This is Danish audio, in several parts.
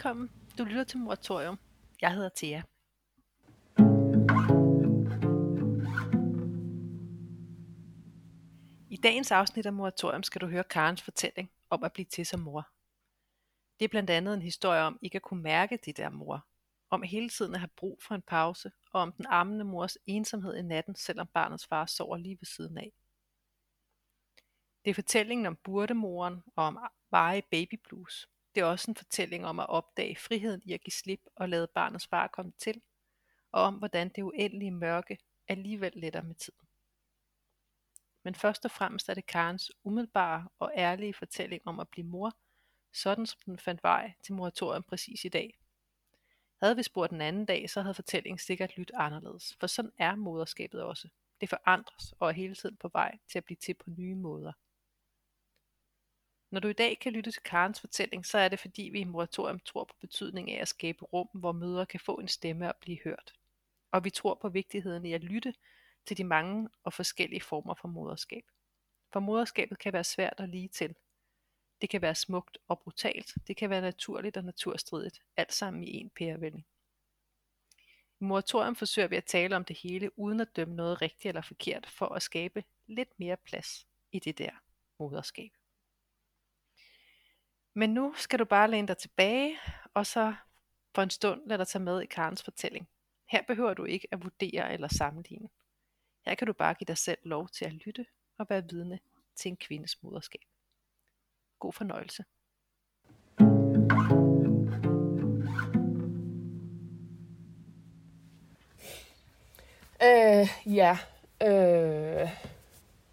Velkommen. Du lytter til Moratorium. Jeg hedder Thea. I dagens afsnit af Moratorium skal du høre Karens fortælling om at blive til som mor. Det er blandt andet en historie om ikke at kunne mærke det der mor. Om hele tiden at have brug for en pause, og om den ammende mors ensomhed i natten, selvom barnets far sover lige ved siden af. Det er fortællingen om burdemoren og om veje baby blues. Det er også en fortælling om at opdage friheden i at give slip og lade barnets far komme til, og om hvordan det uendelige mørke alligevel letter med tiden. Men først og fremmest er det Karens umiddelbare og ærlige fortælling om at blive mor, sådan som den fandt vej til moratorium præcis i dag. Havde vi spurgt den anden dag, så havde fortællingen sikkert lyttet anderledes, for sådan er moderskabet også. Det forandres og er hele tiden på vej til at blive til på nye måder. Når du i dag kan lytte til Karens fortælling, så er det fordi vi i Moratorium tror på betydningen af at skabe rum, hvor mødre kan få en stemme og blive hørt. Og vi tror på vigtigheden i at lytte til de mange og forskellige former for moderskab. For moderskabet kan være svært og lige til. Det kan være smukt og brutalt. Det kan være naturligt og naturstridigt. Alt sammen i en pærevælling. I moratorium forsøger vi at tale om det hele, uden at dømme noget rigtigt eller forkert, for at skabe lidt mere plads i det der moderskab. Men nu skal du bare læne dig tilbage, og så for en stund lade dig tage med i Karens fortælling. Her behøver du ikke at vurdere eller sammenligne. Her kan du bare give dig selv lov til at lytte og være vidne til en kvindes moderskab. God fornøjelse. Øh, ja. Øh,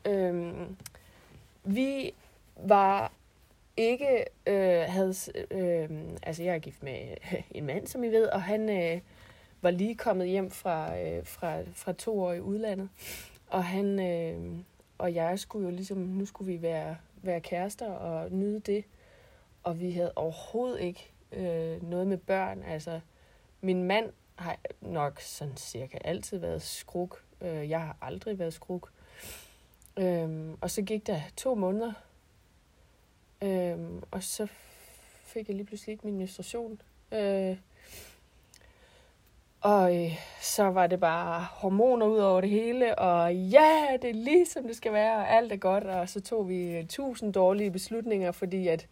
øh, vi var ikke øh, havde... Øh, altså, jeg er gift med en mand, som I ved, og han øh, var lige kommet hjem fra, øh, fra, fra to år i udlandet. Og han øh, og jeg skulle jo ligesom... Nu skulle vi være, være kærester og nyde det. Og vi havde overhovedet ikke øh, noget med børn. Altså, min mand har nok sådan cirka altid været skruk. Øh, jeg har aldrig været skruk. Øh, og så gik der to måneder, Øhm, og så fik jeg lige pludselig ikke min menstruation. Øh, og øh, så var det bare hormoner ud over det hele, og ja, det er lige som det skal være, og alt er godt. Og så tog vi øh, tusind dårlige beslutninger, fordi at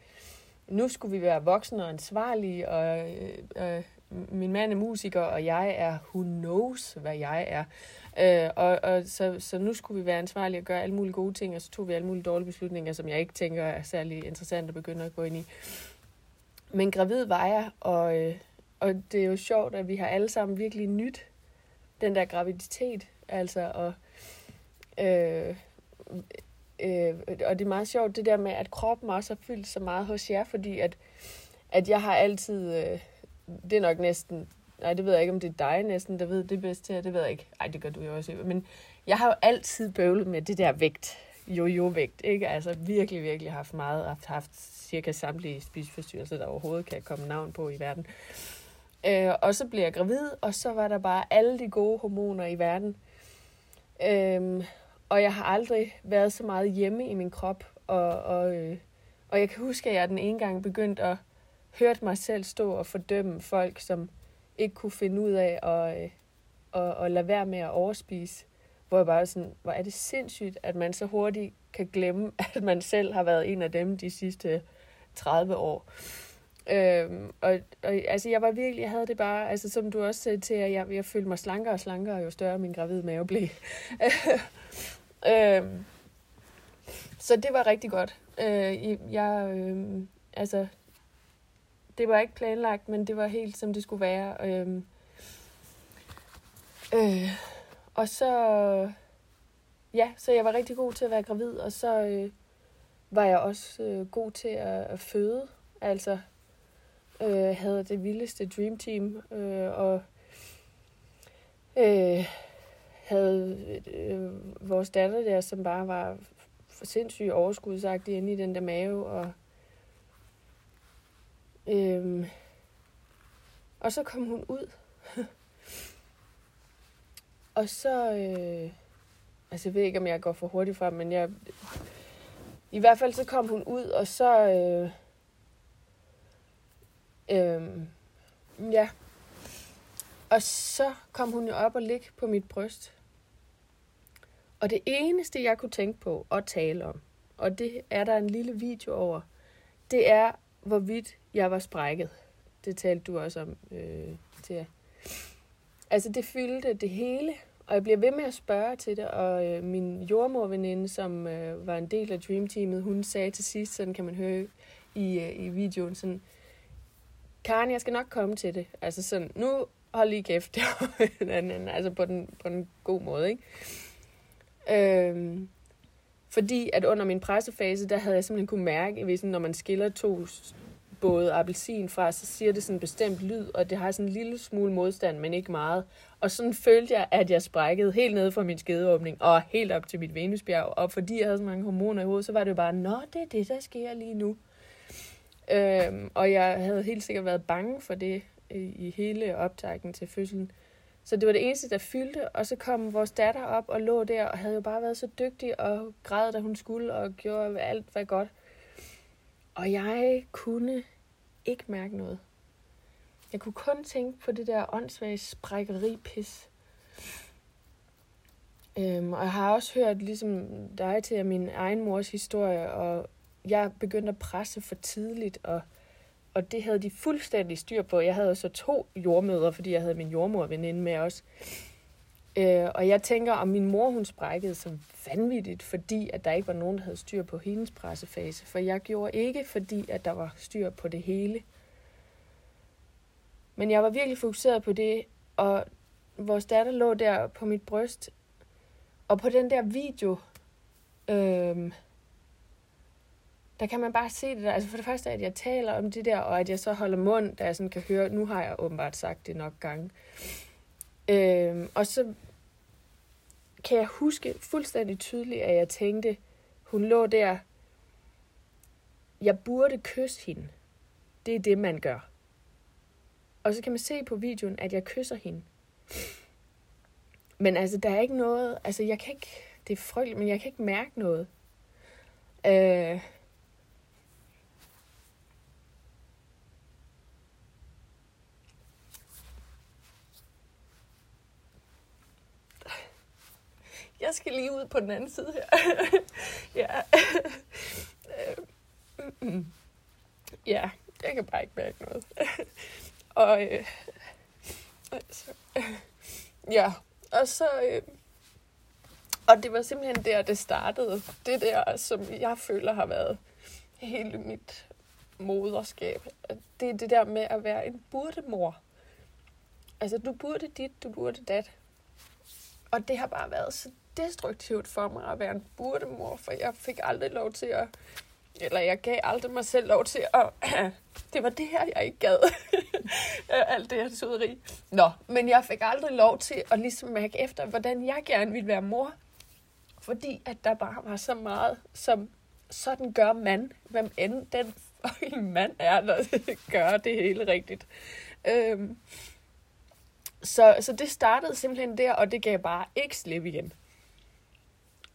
nu skulle vi være voksne og ansvarlige, og øh, øh, min mand er musiker, og jeg er who knows, hvad jeg er. Øh, og, og så, så nu skulle vi være ansvarlige og gøre alle mulige gode ting, og så tog vi alle mulige dårlige beslutninger, som jeg ikke tænker er særlig interessant at begynde at gå ind i. Men gravid var jeg, og, øh, og det er jo sjovt, at vi har alle sammen virkelig nyt den der graviditet. Altså, og, øh, øh, og det er meget sjovt, det der med, at kroppen også har fyldt så meget hos jer, fordi at, at jeg har altid... Øh, det er nok næsten Nej, det ved jeg ikke, om det er dig næsten, der ved det bedste her. Det ved jeg ikke. Nej, det gør du jo også. Men jeg har jo altid bøvlet med det der vægt. Jo-jo-vægt, ikke? Altså virkelig, virkelig haft meget, haft, haft cirka samtlige spiseforstyrrelser, der overhovedet kan komme navn på i verden. Øh, og så blev jeg gravid, og så var der bare alle de gode hormoner i verden. Øhm, og jeg har aldrig været så meget hjemme i min krop, og, og, øh, og jeg kan huske, at jeg den ene gang begyndte at høre mig selv stå og fordømme folk, som ikke kunne finde ud af at, øh, at, at lade være med at overspise. Hvor jeg bare sådan, hvor er det sindssygt, at man så hurtigt kan glemme, at man selv har været en af dem de sidste 30 år. Øhm, og, og altså, jeg var virkelig, jeg havde det bare, altså som du også sagde til, at jeg, jeg følte mig slankere og slankere, jo større min gravid mave blev. øhm, så det var rigtig godt. Øh, jeg, øh, altså, det var ikke planlagt, men det var helt som det skulle være. Øhm, øh, og så, ja, så jeg var rigtig god til at være gravid, og så øh, var jeg også øh, god til at, at føde. Altså, øh, havde det vildeste dream team, øh, og øh, havde øh, vores datter der, som bare var sindssygt overskudsagtig inde i den der mave, og Øhm, og så kom hun ud. og så... Øh, altså, jeg ved ikke, om jeg går for hurtigt frem, men jeg... I hvert fald så kom hun ud, og så... Øh, Øhm, ja. Og så kom hun jo op og ligge på mit bryst. Og det eneste, jeg kunne tænke på at tale om, og det er der en lille video over, det er, hvorvidt jeg var sprækket. Det talte du også om øh, til Altså, det fyldte det hele, og jeg bliver ved med at spørge til det, og øh, min jordmorveninde, som øh, var en del af Dream Teamet, hun sagde til sidst, sådan kan man høre i, øh, i videoen, sådan, Karen, jeg skal nok komme til det. Altså sådan, nu hold lige kæft. altså på den, på den gode måde, ikke? Øhm, fordi at under min pressefase, der havde jeg simpelthen kunne mærke, at når man skiller to både appelsin fra, så siger det sådan en bestemt lyd, og det har sådan en lille smule modstand, men ikke meget. Og sådan følte jeg, at jeg sprækkede helt ned fra min skedeåbning, og helt op til mit venusbjerg. Og fordi jeg havde så mange hormoner i hovedet, så var det jo bare, nå, det er det, der sker lige nu. Øhm, og jeg havde helt sikkert været bange for det øh, i hele optakten til fødslen. Så det var det eneste, der fyldte, og så kom vores datter op og lå der, og havde jo bare været så dygtig og græd, da hun skulle, og gjorde alt, hvad godt. Og jeg kunne ikke mærke noget. Jeg kunne kun tænke på det der åndssvage sprækkeri-pis. Øhm, og jeg har også hørt ligesom dig til min egen mors historie, og jeg begyndte at presse for tidligt, og, og det havde de fuldstændig styr på. Jeg havde så to jordmøder, fordi jeg havde min jordmorveninde med os. Øh, og jeg tænker, om min mor hun sprækkede så vanvittigt, fordi at der ikke var nogen, der havde styr på hendes pressefase. For jeg gjorde ikke, fordi at der var styr på det hele. Men jeg var virkelig fokuseret på det, og vores datter lå der på mit bryst. Og på den der video, øh, der kan man bare se det der. Altså for det første, at jeg taler om det der, og at jeg så holder mund, da jeg sådan kan høre, nu har jeg åbenbart sagt det nok gange. Øhm, og så kan jeg huske fuldstændig tydeligt, at jeg tænkte, hun lå der, jeg burde kysse hende. Det er det, man gør. Og så kan man se på videoen, at jeg kysser hende. Men altså, der er ikke noget, altså jeg kan ikke, det er frygteligt, men jeg kan ikke mærke noget. Øh, jeg skal lige ud på den anden side her. ja. ja, jeg kan bare ikke mærke noget. og øh, altså, ja, og så... Øh, og det var simpelthen der, det startede. Det der, som jeg føler har været hele mit moderskab. Det er det der med at være en burdemor. Altså, du burde dit, du burde dat. Og det har bare været så destruktivt for mig at være en burdemor, for jeg fik aldrig lov til at, eller jeg gav aldrig mig selv lov til at, det var det her, jeg ikke gad. Alt det her suderi. Nå, men jeg fik aldrig lov til at ligesom mærke efter, hvordan jeg gerne ville være mor. Fordi at der bare var så meget, som sådan gør man, hvem end den fucking mand er, der gør det hele rigtigt. Øhm, så, så det startede simpelthen der, og det gav bare ikke slip igen.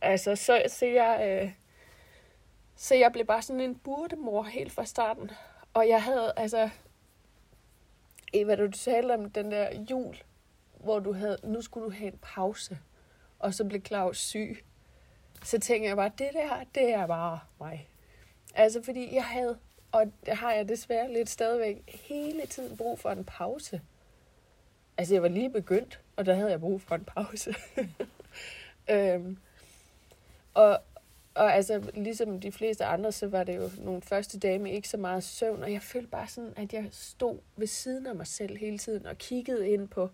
Altså, så, så jeg... Øh, så jeg blev bare sådan en burdemor helt fra starten. Og jeg havde, altså... Eva, du talte om den der jul, hvor du havde, nu skulle du have en pause, og så blev Claus syg. Så tænkte jeg bare, det der, det er bare mig. Altså, fordi jeg havde, og det har jeg desværre lidt stadigvæk, hele tiden brug for en pause. Altså, jeg var lige begyndt, og der havde jeg brug for en pause. øhm, og, og altså, ligesom de fleste andre, så var det jo nogle første dage med ikke så meget søvn, og jeg følte bare sådan, at jeg stod ved siden af mig selv hele tiden og kiggede ind på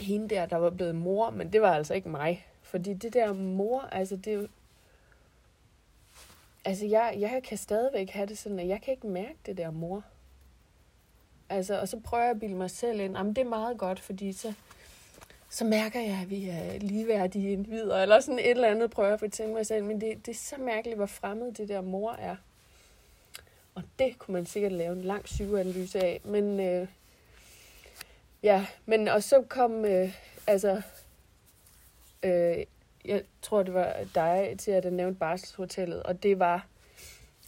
hende der, der var blevet mor, men det var altså ikke mig. Fordi det der mor, altså det er jo... Altså jeg, jeg kan stadigvæk have det sådan, at jeg kan ikke mærke det der mor. Altså, og så prøver jeg at bilde mig selv ind, jamen det er meget godt, fordi så, så mærker jeg, at vi er ligeværdige individer, eller sådan et eller andet prøver jeg at fortælle mig selv, men det, det er så mærkeligt, hvor fremmed det der mor er. Og det kunne man sikkert lave en lang psykoanalyse af, men øh, ja, men og så kom, øh, altså, øh, jeg tror det var dig til at nævnte barselshotellet, og det var,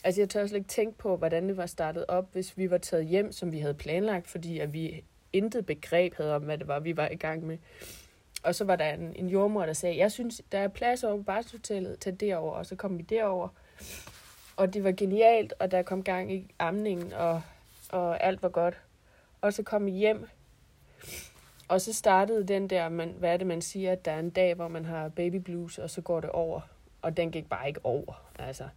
Altså, jeg tør slet ikke tænke på, hvordan det var startet op, hvis vi var taget hjem, som vi havde planlagt, fordi at vi intet begreb havde om, hvad det var, vi var i gang med. Og så var der en, en jordmor, der sagde, jeg synes, der er plads over på barselshotellet, tag derover, og så kom vi derover. Og det var genialt, og der kom gang i amningen, og, og alt var godt. Og så kom vi hjem, og så startede den der, man, hvad er det, man siger, at der er en dag, hvor man har baby blues, og så går det over. Og den gik bare ikke over, altså.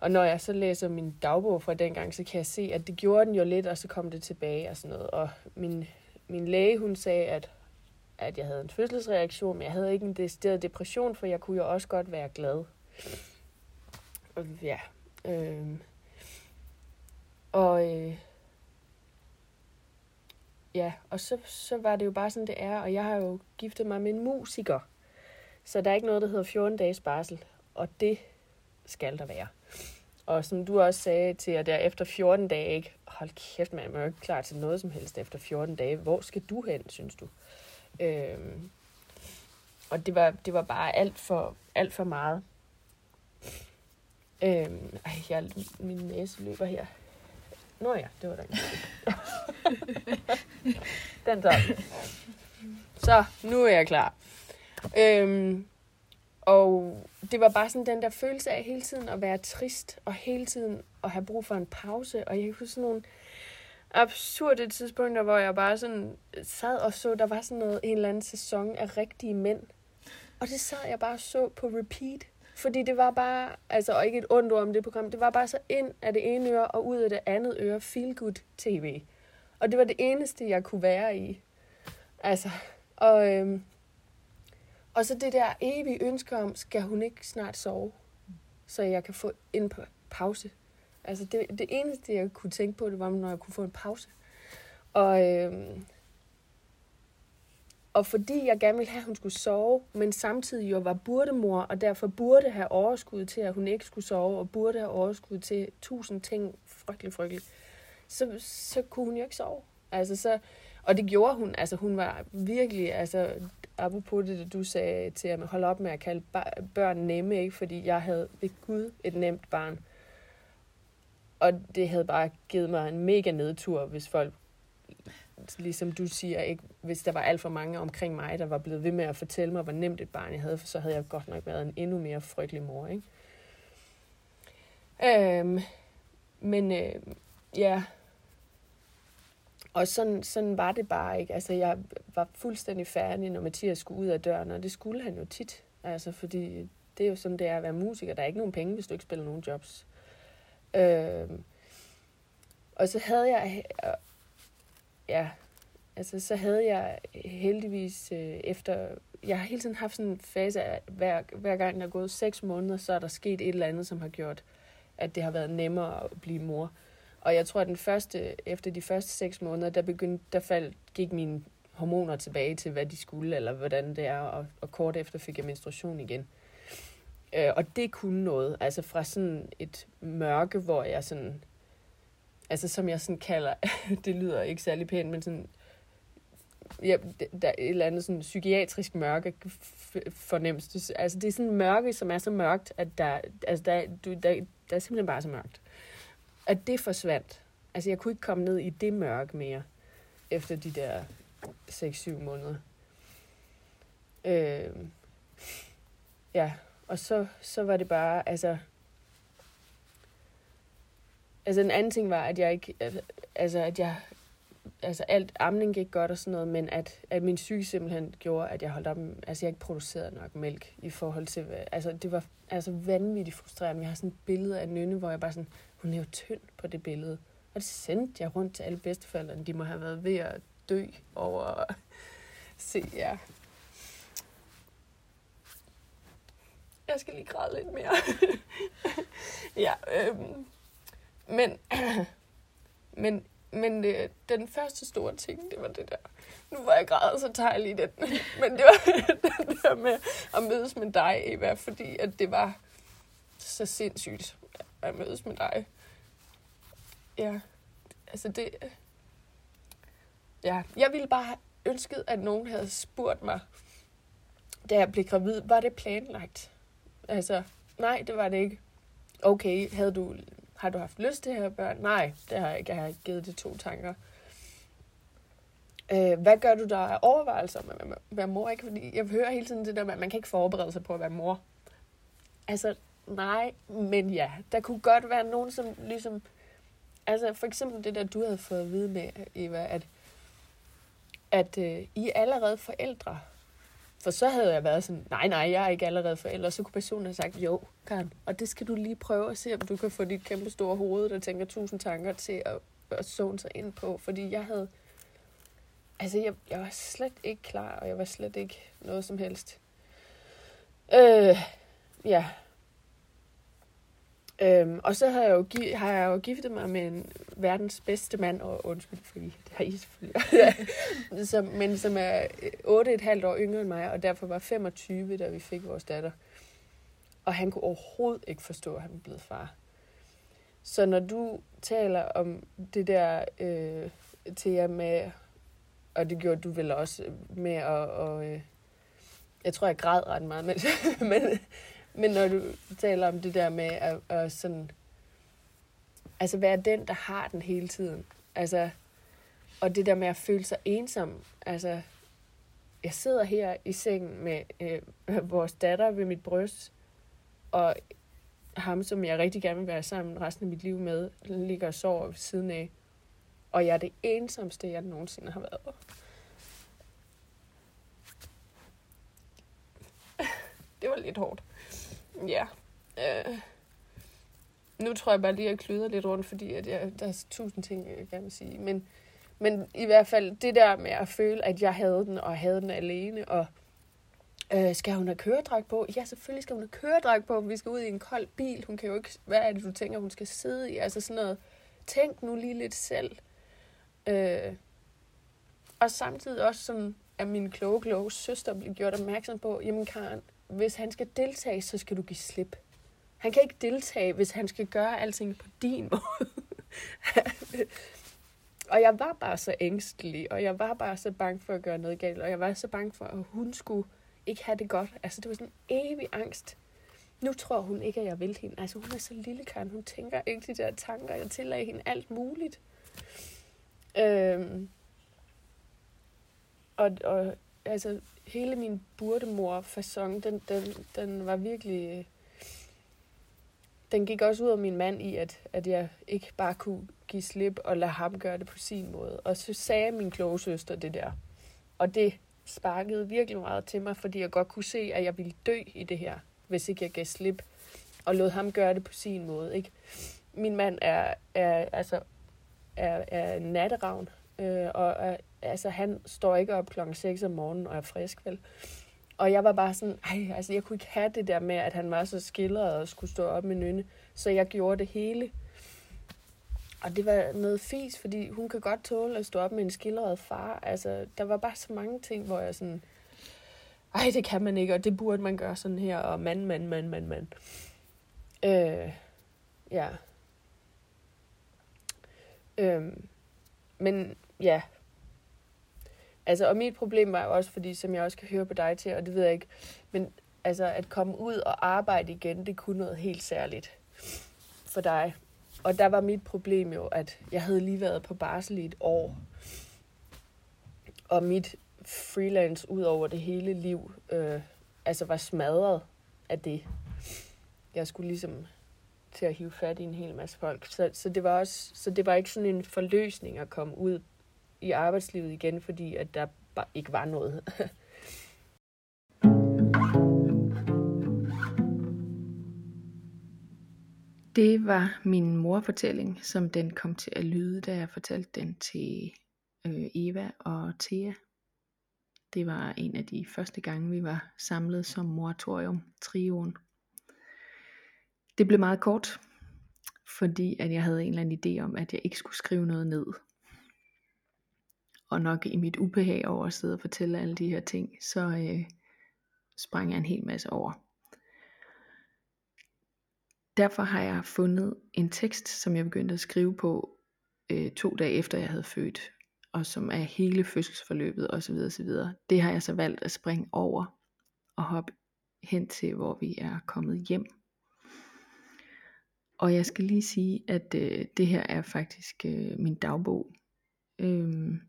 Og når jeg så læser min dagbog fra dengang, så kan jeg se, at det gjorde den jo lidt, og så kom det tilbage og sådan noget. Og min, min læge, hun sagde, at, at jeg havde en fødselsreaktion, men jeg havde ikke en decideret depression, for jeg kunne jo også godt være glad. Og ja. Øh, og øh, ja, og så, så var det jo bare sådan, det er. Og jeg har jo giftet mig med en musiker. Så der er ikke noget, der hedder 14 dages barsel. Og det skal der være. Og som du også sagde til at der efter 14 dage, ikke? hold kæft, man er jo ikke klar til noget som helst efter 14 dage. Hvor skal du hen, synes du? Øhm, og det var, det var bare alt for, alt for meget. Øhm, ej, jeg, min næse løber her. Nå ja, det var da ikke Den tager Så, nu er jeg klar. Øhm, og det var bare sådan den der følelse af hele tiden at være trist, og hele tiden at have brug for en pause. Og jeg kan huske sådan nogle absurde tidspunkter, hvor jeg bare sådan sad og så, der var sådan noget, en eller anden sæson af rigtige mænd. Og det sad jeg bare og så på repeat. Fordi det var bare, altså, og ikke et ondt ord om det program, det var bare så ind af det ene øre og ud af det andet øre, feel good tv. Og det var det eneste, jeg kunne være i. Altså, og, øhm, og så det der evige ønske om, skal hun ikke snart sove, så jeg kan få en pause. Altså det, det eneste, jeg kunne tænke på, det var, når jeg kunne få en pause. Og, øhm, og fordi jeg gerne ville have, at hun skulle sove, men samtidig jo var burdemor, og derfor burde have overskud til, at hun ikke skulle sove, og burde have overskud til tusind ting, frygtelig, frygtelig, så, så kunne hun jo ikke sove. Altså, så, og det gjorde hun. Altså, hun var virkelig, altså, apropos det, du sagde til at holde op med at kalde børn nemme, ikke? fordi jeg havde ved Gud et nemt barn. Og det havde bare givet mig en mega nedtur, hvis folk ligesom du siger, ikke, hvis der var alt for mange omkring mig, der var blevet ved med at fortælle mig, hvor nemt et barn jeg havde, for så havde jeg godt nok været en endnu mere frygtelig mor. Ikke? Øhm, men øh, ja, og sådan, sådan var det bare ikke. Altså, jeg var fuldstændig færdig, når Mathias skulle ud af døren, og det skulle han jo tit. Altså, fordi det er jo sådan, det er at være musiker. Der er ikke nogen penge, hvis du ikke spiller nogen jobs. Øh, og så havde jeg ja, altså så havde jeg heldigvis øh, efter, jeg har hele tiden haft sådan en fase af, hver, hver gang der er gået seks måneder, så er der sket et eller andet, som har gjort, at det har været nemmere at blive mor. Og jeg tror, at den første, efter de første seks måneder, der begyndte, der faldt, gik mine hormoner tilbage til, hvad de skulle, eller hvordan det er, og, og kort efter fik jeg menstruation igen. Øh, og det kunne noget, altså fra sådan et mørke, hvor jeg sådan altså som jeg sådan kalder, det lyder ikke særlig pænt, men sådan, ja, der er et eller andet sådan psykiatrisk mørke fornemmelse. Altså det er sådan mørke, som er så mørkt, at der, altså der, du, der, der er simpelthen bare så mørkt. At det forsvandt. Altså jeg kunne ikke komme ned i det mørke mere, efter de der 6-7 måneder. Øh, ja, og så, så var det bare, altså, Altså en anden ting var, at jeg ikke, altså at jeg, altså alt amning gik godt og sådan noget, men at, at min syge simpelthen gjorde, at jeg holdt op, altså jeg ikke producerede nok mælk i forhold til, altså det var altså vanvittigt frustrerende. Jeg har sådan et billede af Nynne, hvor jeg bare sådan, hun er jo tynd på det billede. Og det sendte jeg rundt til alle bedsteforældrene. De må have været ved at dø over at se jer. Ja. Jeg skal lige græde lidt mere. ja, øhm, men, men, men det, øh, den første store ting, det var det der. Nu var jeg grædet, så tager jeg lige den. Men det var det der med at mødes med dig, Eva, fordi at det var så sindssygt at mødes med dig. Ja, altså det... Ja, jeg ville bare have ønsket, at nogen havde spurgt mig, da jeg blev gravid, var det planlagt? Altså, nej, det var det ikke. okay, havde du, har du haft lyst til at have børn? Nej, det har jeg ikke. Jeg har ikke givet det to tanker. Øh, hvad gør du der af overvejelser om at være mor? Ikke? Fordi jeg hører hele tiden det der med, at man kan ikke forberede sig på at være mor. Altså, nej, men ja. Der kunne godt være nogen, som ligesom... Altså, for eksempel det der, du havde fået at vide med, Eva, at, at øh, I er allerede forældre. For så havde jeg været sådan, nej, nej, jeg er ikke allerede forældre. Så kunne personen have sagt, jo, Karen, og det skal du lige prøve at se, om du kan få dit kæmpe store hoved, der tænker tusind tanker til at, at zone sig ind på. Fordi jeg havde Altså, jeg, jeg var slet ikke klar, og jeg var slet ikke noget som helst. Øh, ja. Øhm, og så har jeg, jo, har jeg jo giftet mig med en verdens bedste mand, og undskyld, fordi det har I selvfølgelig. som, men som er øh, 8,5 år yngre end mig, og derfor var 25, da vi fik vores datter. Og han kunne overhovedet ikke forstå, at han var blevet far. Så når du taler om det der øh, til jer med og det gjorde du vel også øh, med at... Og, øh, jeg tror, jeg græd ret meget, men, men, men når du taler om det der med at, at sådan... Altså være den, der har den hele tiden. Altså, og det der med at føle sig ensom. Altså, jeg sidder her i sengen med øh, vores datter ved mit bryst, og ham, som jeg rigtig gerne vil være sammen resten af mit liv med, ligger og sover ved siden af. Og jeg er det ensomste, jeg nogensinde har været. Det var lidt hårdt. Ja. Øh. Nu tror jeg bare lige, at jeg kløder lidt rundt, fordi at jeg, der er tusind ting, jeg gerne vil sige. Men, men i hvert fald det der med at føle, at jeg havde den, og havde den alene, og øh, skal hun have køredrag på? Ja, selvfølgelig skal hun have køredrag på. Vi skal ud i en kold bil. Hun kan jo ikke... Hvad er det, du tænker, hun skal sidde i? Altså sådan noget. Tænk nu lige lidt selv. Øh, og samtidig også som at min kloge, kloge søster blev gjort opmærksom på, jamen Karen, hvis han skal deltage, så skal du give slip. Han kan ikke deltage, hvis han skal gøre alting på din måde. og jeg var bare så ængstelig, og jeg var bare så bange for at gøre noget galt, og jeg var så bange for, at hun skulle ikke have det godt. Altså, det var sådan en evig angst. Nu tror hun ikke, at jeg vil hende. Altså, hun er så lille, Karen. Hun tænker ikke de der tanker. Jeg tillader hende alt muligt. Øhm, og, og altså, hele min burdemor fasong den, den, den var virkelig... Den gik også ud af min mand i, at, at jeg ikke bare kunne give slip og lade ham gøre det på sin måde. Og så sagde min kloge søster det der. Og det sparkede virkelig meget til mig, fordi jeg godt kunne se, at jeg ville dø i det her, hvis ikke jeg gav slip og lod ham gøre det på sin måde. Ikke? Min mand er, er, altså, er, er natteravn, øh, og er, altså, han står ikke op klokken 6 om morgenen og er frisk, vel? Og jeg var bare sådan, ej, altså jeg kunne ikke have det der med, at han var så skildret og skulle stå op med nynne. Så jeg gjorde det hele. Og det var noget fis, fordi hun kan godt tåle at stå op med en skildret far. Altså, der var bare så mange ting, hvor jeg sådan, ej, det kan man ikke, og det burde man gøre sådan her, og mand, mand, mand, mand, mand. Øh, ja. Øh, men ja, Altså, og mit problem var også, fordi som jeg også kan høre på dig til, og det ved jeg ikke, men altså at komme ud og arbejde igen, det kunne noget helt særligt for dig. Og der var mit problem jo, at jeg havde lige været på barsel i et år. Og mit freelance ud over det hele liv, øh, altså var smadret af det. Jeg skulle ligesom til at hive fat i en hel masse folk. Så, så, det, var også, så det var ikke sådan en forløsning at komme ud i arbejdslivet igen, fordi at der bare ikke var noget. Det var min morfortælling, som den kom til at lyde, da jeg fortalte den til øh, Eva og Thea. Det var en af de første gange, vi var samlet som moratorium, trioen. Det blev meget kort, fordi at jeg havde en eller anden idé om, at jeg ikke skulle skrive noget ned og nok i mit ubehag over at sidde og fortælle alle de her ting, så øh, sprang jeg en hel masse over. Derfor har jeg fundet en tekst, som jeg begyndte at skrive på øh, to dage efter jeg havde født, og som er hele fødselsforløbet osv. osv. Det har jeg så valgt at springe over og hoppe hen til, hvor vi er kommet hjem. Og jeg skal lige sige, at øh, det her er faktisk øh, min dagbog. Øhm,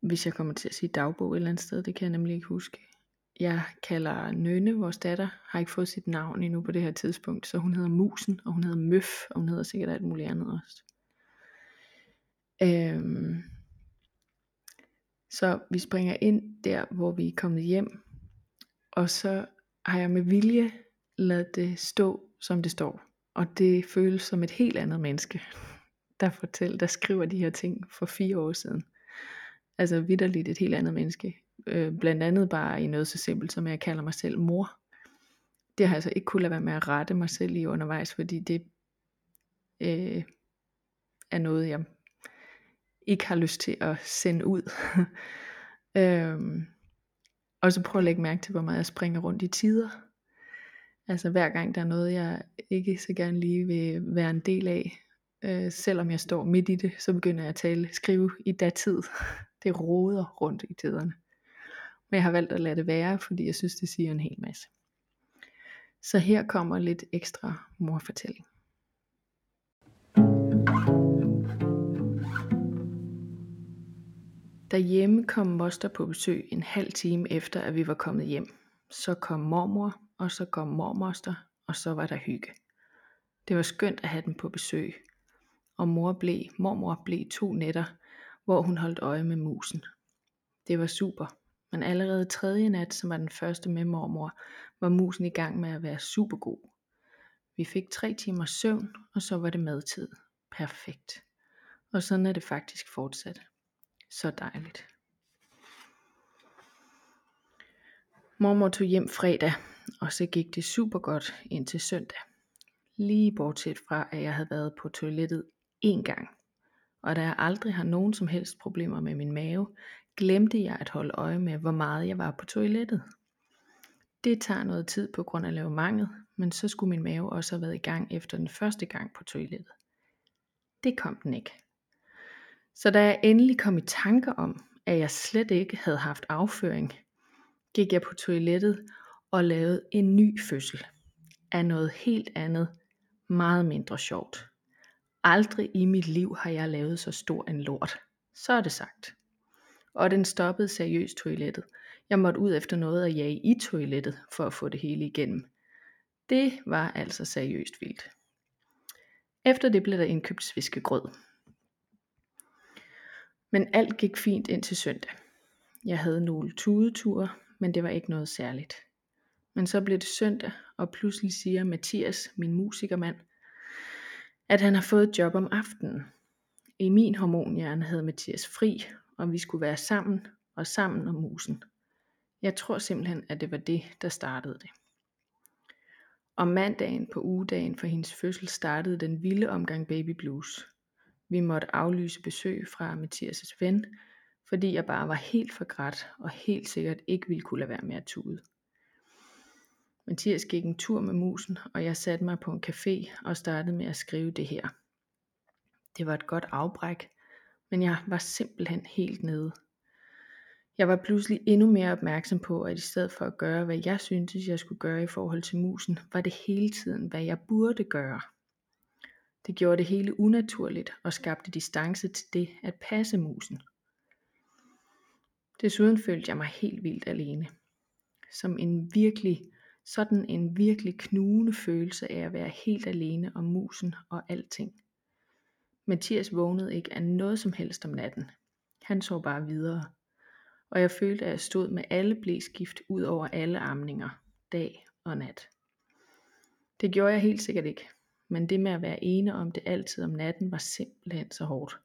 hvis jeg kommer til at sige dagbog et eller andet sted, det kan jeg nemlig ikke huske. Jeg kalder Nønne, vores datter, har ikke fået sit navn endnu på det her tidspunkt, så hun hedder Musen, og hun hedder Møf, og hun hedder sikkert alt muligt andet også. Øhm, så vi springer ind der, hvor vi er kommet hjem, og så har jeg med vilje ladet det stå, som det står. Og det føles som et helt andet menneske, der fortæller, der skriver de her ting for fire år siden. Altså vidderligt et helt andet menneske. Øh, blandt andet bare i noget så simpelt som, at jeg kalder mig selv mor. Det har jeg altså ikke kunnet lade være med at rette mig selv i undervejs, fordi det øh, er noget, jeg ikke har lyst til at sende ud. øhm, og så prøv at lægge mærke til, hvor meget jeg springer rundt i tider. Altså hver gang der er noget, jeg ikke så gerne lige vil være en del af, øh, selvom jeg står midt i det, så begynder jeg at tale, skrive i datid. Det roder rundt i tiderne. Men jeg har valgt at lade det være, fordi jeg synes, det siger en hel masse. Så her kommer lidt ekstra morfortælling. Derhjemme kom moster på besøg en halv time efter, at vi var kommet hjem. Så kom mormor, og så kom mormoster, og så var der hygge. Det var skønt at have dem på besøg, og mor blev, mormor blev to nætter, hvor hun holdt øje med musen. Det var super, men allerede tredje nat, som var den første med mormor, var musen i gang med at være super god. Vi fik tre timer søvn, og så var det madtid. Perfekt. Og sådan er det faktisk fortsat. Så dejligt. Mormor tog hjem fredag, og så gik det super godt indtil søndag. Lige bortset fra, at jeg havde været på toilettet én gang. Og da jeg aldrig har nogen som helst problemer med min mave, glemte jeg at holde øje med, hvor meget jeg var på toilettet. Det tager noget tid på grund af lavemanget, men så skulle min mave også have været i gang efter den første gang på toilettet. Det kom den ikke. Så da jeg endelig kom i tanker om, at jeg slet ikke havde haft afføring, gik jeg på toilettet og lavede en ny fødsel af noget helt andet, meget mindre sjovt. Aldrig i mit liv har jeg lavet så stor en lort. Så er det sagt. Og den stoppede seriøst toilettet. Jeg måtte ud efter noget at jage i toilettet for at få det hele igennem. Det var altså seriøst vildt. Efter det blev der indkøbt sviskegrød. Men alt gik fint indtil søndag. Jeg havde nogle tudeture, men det var ikke noget særligt. Men så blev det søndag, og pludselig siger Mathias, min musikermand, at han har fået et job om aftenen. I min hormonhjerne havde Mathias fri, og vi skulle være sammen, og sammen om musen. Jeg tror simpelthen, at det var det, der startede det. Om mandagen på ugedagen for hendes fødsel startede den vilde omgang baby blues. Vi måtte aflyse besøg fra Mathias' ven, fordi jeg bare var helt forgræt og helt sikkert ikke ville kunne lade være med at tude. Mathias gik en tur med musen, og jeg satte mig på en café og startede med at skrive det her. Det var et godt afbræk, men jeg var simpelthen helt nede. Jeg var pludselig endnu mere opmærksom på, at i stedet for at gøre, hvad jeg syntes, jeg skulle gøre i forhold til musen, var det hele tiden, hvad jeg burde gøre. Det gjorde det hele unaturligt og skabte distance til det at passe musen. Desuden følte jeg mig helt vildt alene. Som en virkelig, sådan en virkelig knugende følelse af at være helt alene om musen og alting. Mathias vågnede ikke af noget som helst om natten. Han så bare videre. Og jeg følte, at jeg stod med alle blæskift ud over alle amninger, dag og nat. Det gjorde jeg helt sikkert ikke, men det med at være ene om det altid om natten var simpelthen så hårdt.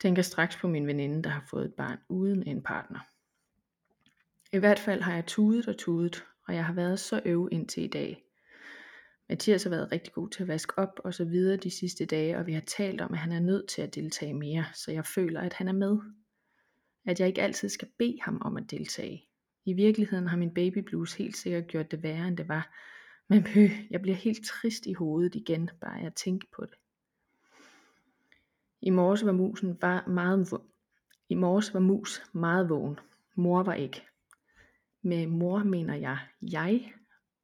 Tænker straks på min veninde, der har fået et barn uden en partner. I hvert fald har jeg tudet og tudet, og jeg har været så øv indtil i dag. Mathias har været rigtig god til at vaske op og så videre de sidste dage, og vi har talt om, at han er nødt til at deltage mere, så jeg føler, at han er med. At jeg ikke altid skal bede ham om at deltage. I virkeligheden har min baby blues helt sikkert gjort det værre, end det var, men pø, jeg bliver helt trist i hovedet igen, bare jeg tænker på det. I morges var musen var meget i morges var mus meget vågen. Mor var ikke. Med mor mener jeg, jeg,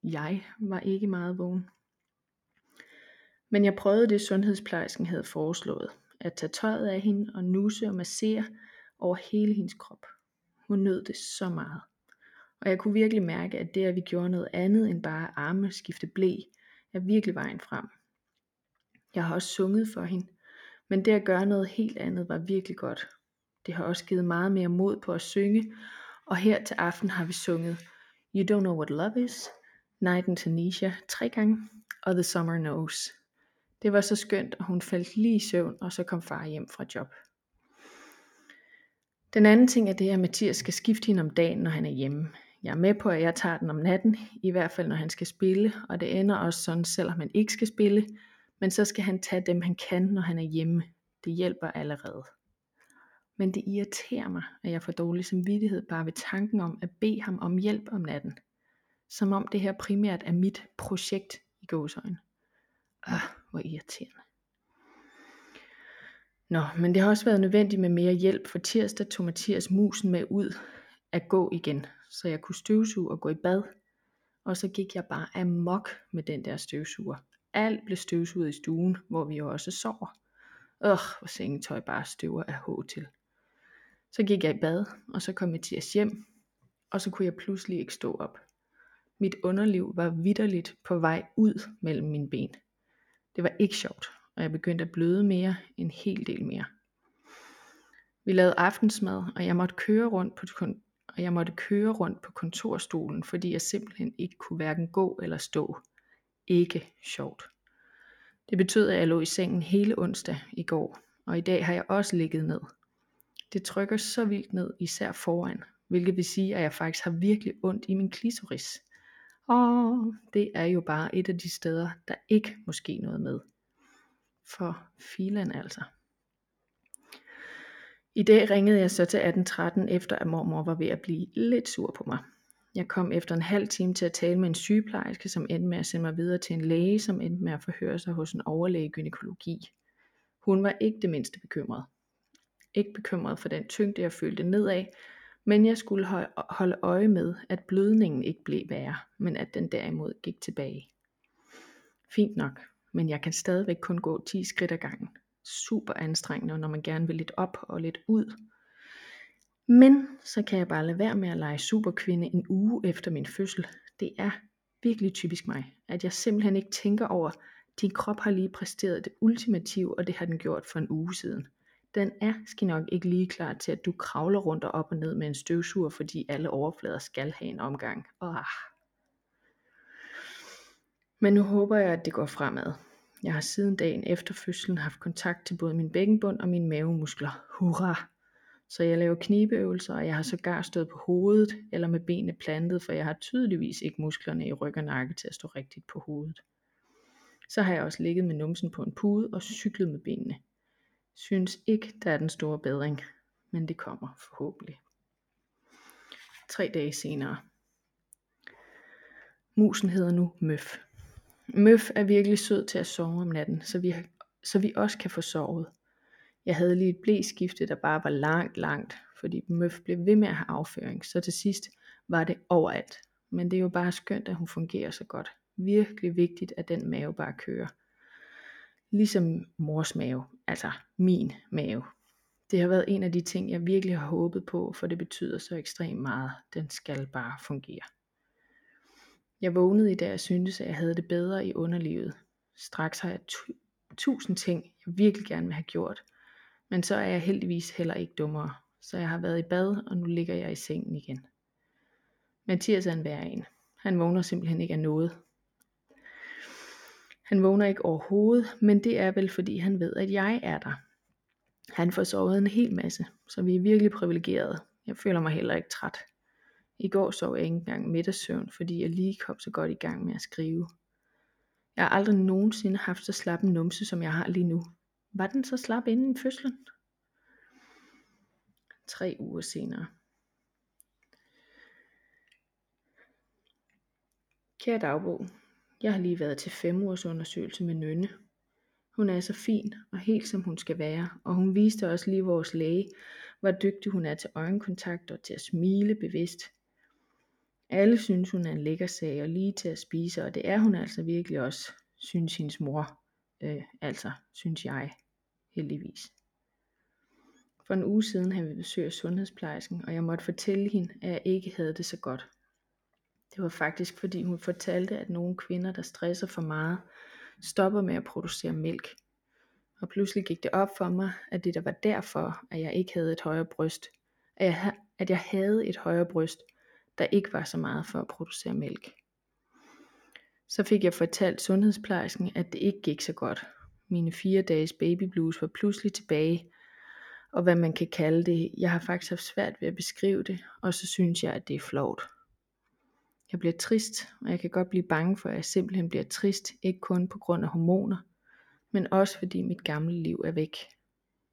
jeg var ikke meget vågen. Men jeg prøvede det, sundhedsplejersken havde foreslået. At tage tøjet af hende og nusse og massere over hele hendes krop. Hun nød det så meget. Og jeg kunne virkelig mærke, at det, at vi gjorde noget andet end bare arme skifte blæ, er virkelig vejen frem. Jeg har også sunget for hende, men det at gøre noget helt andet var virkelig godt. Det har også givet meget mere mod på at synge, og her til aften har vi sunget You Don't Know What Love Is, Night in Tunisia tre gange, og The Summer Knows. Det var så skønt, og hun faldt lige i søvn, og så kom far hjem fra job. Den anden ting er det, at Mathias skal skifte hende om dagen, når han er hjemme. Jeg er med på, at jeg tager den om natten, i hvert fald når han skal spille, og det ender også sådan, selvom han ikke skal spille, men så skal han tage dem, han kan, når han er hjemme. Det hjælper allerede. Men det irriterer mig, at jeg får dårlig samvittighed bare ved tanken om at bede ham om hjælp om natten. Som om det her primært er mit projekt i gåsøjne. Ah, hvor irriterende. Nå, men det har også været nødvendigt med mere hjælp, for tirsdag tog Mathias musen med ud at gå igen, så jeg kunne støvsuge og gå i bad. Og så gik jeg bare amok med den der støvsuger. Alt blev støvsuget i stuen, hvor vi jo også sover. Åh, hvor sengetøj bare støver af H til. Så gik jeg i bad, og så kom Mathias hjem, og så kunne jeg pludselig ikke stå op. Mit underliv var vidderligt på vej ud mellem mine ben. Det var ikke sjovt, og jeg begyndte at bløde mere, en hel del mere. Vi lavede aftensmad, og jeg måtte køre rundt på og jeg måtte køre rundt på kontorstolen, fordi jeg simpelthen ikke kunne hverken gå eller stå. Ikke sjovt. Det betød, at jeg lå i sengen hele onsdag i går, og i dag har jeg også ligget ned. Det trykker så vildt ned, især foran, hvilket vil sige, at jeg faktisk har virkelig ondt i min klitoris. Og det er jo bare et af de steder, der ikke må ske noget med. For filen altså. I dag ringede jeg så til 1813 efter at mormor var ved at blive lidt sur på mig. Jeg kom efter en halv time til at tale med en sygeplejerske, som endte med at sende mig videre til en læge, som endte med at forhøre sig hos en overlæge gynækologi. Hun var ikke det mindste bekymret. Ikke bekymret for den tyngde, jeg følte nedad, men jeg skulle holde øje med, at blødningen ikke blev værre, men at den derimod gik tilbage. Fint nok, men jeg kan stadigvæk kun gå 10 skridt ad gangen. Super anstrengende, når man gerne vil lidt op og lidt ud. Men så kan jeg bare lade være med at lege superkvinde en uge efter min fødsel. Det er virkelig typisk mig, at jeg simpelthen ikke tænker over, din krop har lige præsteret det ultimative, og det har den gjort for en uge siden. Den er skal nok ikke lige klar til, at du kravler rundt og op og ned med en støvsuger, fordi alle overflader skal have en omgang. Oh. Men nu håber jeg, at det går fremad. Jeg har siden dagen efter fødslen haft kontakt til både min bækkenbund og mine mavemuskler. Hurra! Så jeg laver knibeøvelser, og jeg har sågar stået på hovedet eller med benene plantet, for jeg har tydeligvis ikke musklerne i ryg og nakke til at stå rigtigt på hovedet. Så har jeg også ligget med numsen på en pude og cyklet med benene. Synes ikke, der er den store bedring, men det kommer forhåbentlig. Tre dage senere. Musen hedder nu Møf. Møf er virkelig sød til at sove om natten, så vi, så vi også kan få sovet. Jeg havde lige et blæskifte, der bare var langt, langt, fordi Møf blev ved med at have afføring, så til sidst var det overalt. Men det er jo bare skønt, at hun fungerer så godt. Virkelig vigtigt, at den mave bare kører. Ligesom mors mave, altså min mave. Det har været en af de ting, jeg virkelig har håbet på, for det betyder så ekstremt meget. Den skal bare fungere. Jeg vågnede i dag og syntes, at jeg havde det bedre i underlivet. Straks har jeg tusind ting, jeg virkelig gerne vil have gjort. Men så er jeg heldigvis heller ikke dummere. Så jeg har været i bad, og nu ligger jeg i sengen igen. Mathias er en værre en. Han vågner simpelthen ikke af noget. Han vågner ikke overhovedet, men det er vel fordi han ved, at jeg er der. Han får sovet en hel masse, så vi er virkelig privilegerede. Jeg føler mig heller ikke træt. I går sov jeg ikke engang middagssøvn, fordi jeg lige kom så godt i gang med at skrive. Jeg har aldrig nogensinde haft så slap en numse, som jeg har lige nu. Var den så slap inden fødslen? Tre uger senere. Kære dagbog, jeg har lige været til fem ugers undersøgelse med Nynne. Hun er så fin og helt som hun skal være, og hun viste også lige vores læge, hvor dygtig hun er til øjenkontakt og til at smile bevidst. Alle synes hun er en lækker sag og lige til at spise, og det er hun altså virkelig også, synes hendes mor. Øh, altså, synes jeg, heldigvis. For en uge siden havde vi besøg af sundhedsplejersken, og jeg måtte fortælle hende, at jeg ikke havde det så godt. Det var faktisk fordi hun fortalte, at nogle kvinder, der stresser for meget, stopper med at producere mælk. Og pludselig gik det op for mig, at det der var derfor, at jeg ikke havde et højere bryst. At jeg, at jeg havde et højere bryst, der ikke var så meget for at producere mælk. Så fik jeg fortalt sundhedsplejersken, at det ikke gik så godt. Mine fire dages baby blues var pludselig tilbage, og hvad man kan kalde det. Jeg har faktisk haft svært ved at beskrive det, og så synes jeg, at det er flot. Jeg bliver trist, og jeg kan godt blive bange for, at jeg simpelthen bliver trist, ikke kun på grund af hormoner, men også fordi mit gamle liv er væk.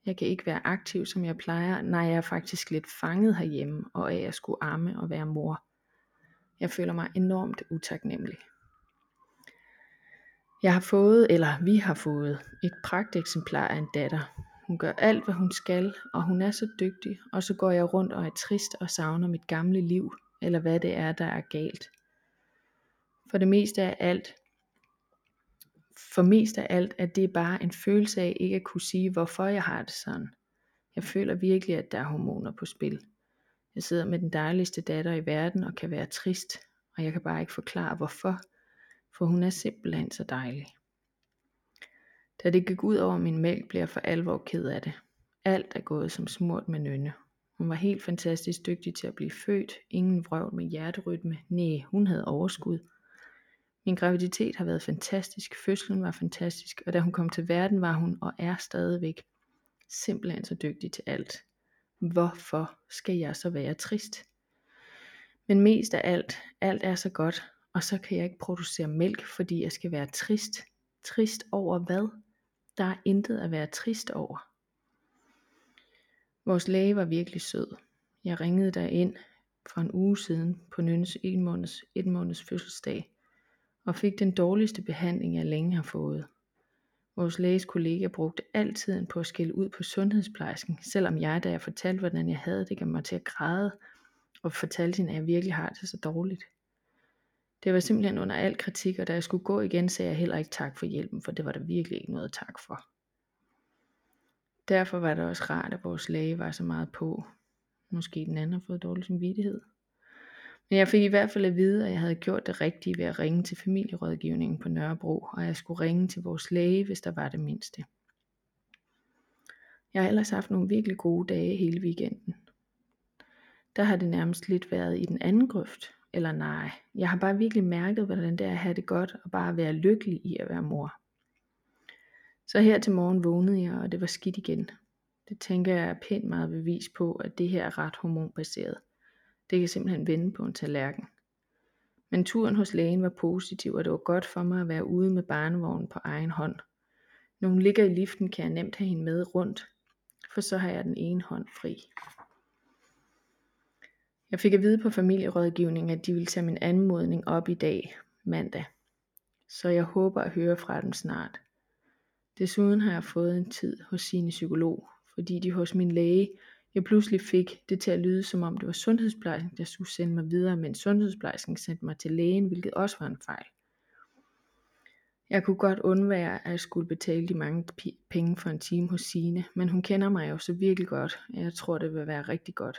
Jeg kan ikke være aktiv, som jeg plejer, nej, jeg er faktisk lidt fanget herhjemme, og af at skulle arme og være mor. Jeg føler mig enormt utaknemmelig. Jeg har fået, eller vi har fået, et pragteksemplar af en datter. Hun gør alt, hvad hun skal, og hun er så dygtig, og så går jeg rundt og er trist og savner mit gamle liv, eller hvad det er, der er galt. For det meste af alt, for mest af alt, at det er bare en følelse af ikke at kunne sige, hvorfor jeg har det sådan. Jeg føler virkelig, at der er hormoner på spil. Jeg sidder med den dejligste datter i verden og kan være trist, og jeg kan bare ikke forklare hvorfor, for hun er simpelthen så dejlig. Da det gik ud over min mælk, blev jeg for alvor ked af det. Alt er gået som smurt med nynne. Hun var helt fantastisk dygtig til at blive født, ingen vrøvl med hjerterytme, nej, hun havde overskud. Min graviditet har været fantastisk, fødslen var fantastisk, og da hun kom til verden, var hun og er stadigvæk simpelthen så dygtig til alt. Hvorfor skal jeg så være trist? Men mest af alt, alt er så godt, og så kan jeg ikke producere mælk, fordi jeg skal være trist. Trist over hvad? Der er intet at være trist over. Vores læge var virkelig sød. Jeg ringede der ind for en uge siden på Nynnes en måneds, et måneds fødselsdag, og fik den dårligste behandling, jeg længe har fået. Vores læges kollega brugte al tiden på at skille ud på sundhedsplejersken, selvom jeg, da jeg fortalte, hvordan jeg havde det, gav mig til at græde, og fortalte hende, at jeg virkelig har det så dårligt. Det var simpelthen under al kritik, og da jeg skulle gå igen, sagde jeg heller ikke tak for hjælpen, for det var der virkelig ikke noget tak for. Derfor var det også rart, at vores læge var så meget på. Måske den anden har fået dårlig samvittighed. Men jeg fik i hvert fald at vide, at jeg havde gjort det rigtige ved at ringe til familierådgivningen på Nørrebro, og jeg skulle ringe til vores læge, hvis der var det mindste. Jeg har ellers haft nogle virkelig gode dage hele weekenden. Der har det nærmest lidt været i den anden grøft, eller nej. Jeg har bare virkelig mærket, hvordan det er at have det godt, og bare være lykkelig i at være mor. Så her til morgen vågnede jeg, og det var skidt igen. Det tænker jeg er pænt meget bevis på, at det her er ret hormonbaseret. Det kan simpelthen vende på en tallerken. Men turen hos lægen var positiv, og det var godt for mig at være ude med barnevognen på egen hånd. Når hun ligger i liften, kan jeg nemt have hende med rundt, for så har jeg den ene hånd fri. Jeg fik at vide på familierådgivningen, at de ville tage min anmodning op i dag, mandag. Så jeg håber at høre fra dem snart. Desuden har jeg fået en tid hos sine psykolog, fordi de hos min læge jeg pludselig fik det til at lyde som om det var sundhedsplejersken, der skulle sende mig videre, men sundhedsplejersken sendte mig til lægen, hvilket også var en fejl. Jeg kunne godt undvære, at jeg skulle betale de mange penge for en time hos Sine, men hun kender mig jo så virkelig godt, og jeg tror, det vil være rigtig godt.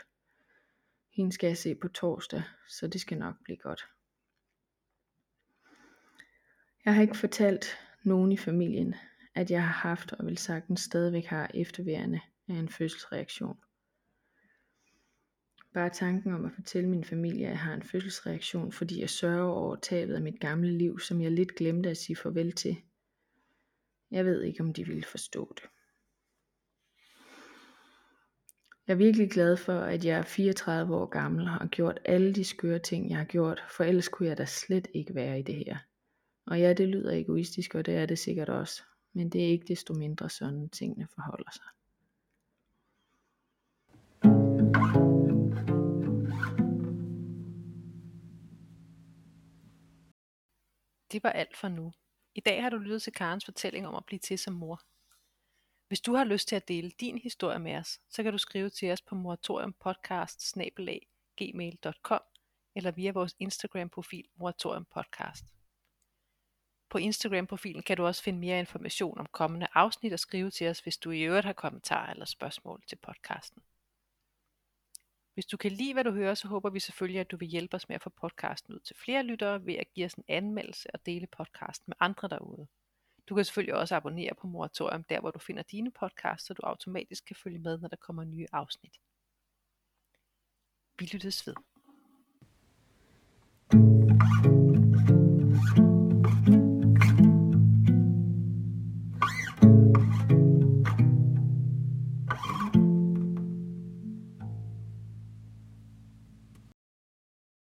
Hende skal jeg se på torsdag, så det skal nok blive godt. Jeg har ikke fortalt nogen i familien, at jeg har haft og vil sagtens stadigvæk har efterværende af en fødselsreaktion. Bare tanken om at fortælle min familie, at jeg har en fødselsreaktion, fordi jeg sørger over tabet af mit gamle liv, som jeg lidt glemte at sige farvel til. Jeg ved ikke, om de ville forstå det. Jeg er virkelig glad for, at jeg er 34 år gammel og har gjort alle de skøre ting, jeg har gjort, for ellers kunne jeg da slet ikke være i det her. Og ja, det lyder egoistisk, og det er det sikkert også, men det er ikke desto mindre sådan, tingene forholder sig. Det var alt for nu. I dag har du lyttet til Karens fortælling om at blive til som mor. Hvis du har lyst til at dele din historie med os, så kan du skrive til os på moratoriumpodcast eller via vores Instagram profil moratoriumpodcast. På Instagram-profilen kan du også finde mere information om kommende afsnit og skrive til os, hvis du i øvrigt har kommentarer eller spørgsmål til podcasten. Hvis du kan lide, hvad du hører, så håber vi selvfølgelig, at du vil hjælpe os med at få podcasten ud til flere lyttere ved at give os en anmeldelse og dele podcasten med andre derude. Du kan selvfølgelig også abonnere på Moratorium, der hvor du finder dine podcasts, så du automatisk kan følge med, når der kommer nye afsnit. Vi lyttes ved. thank you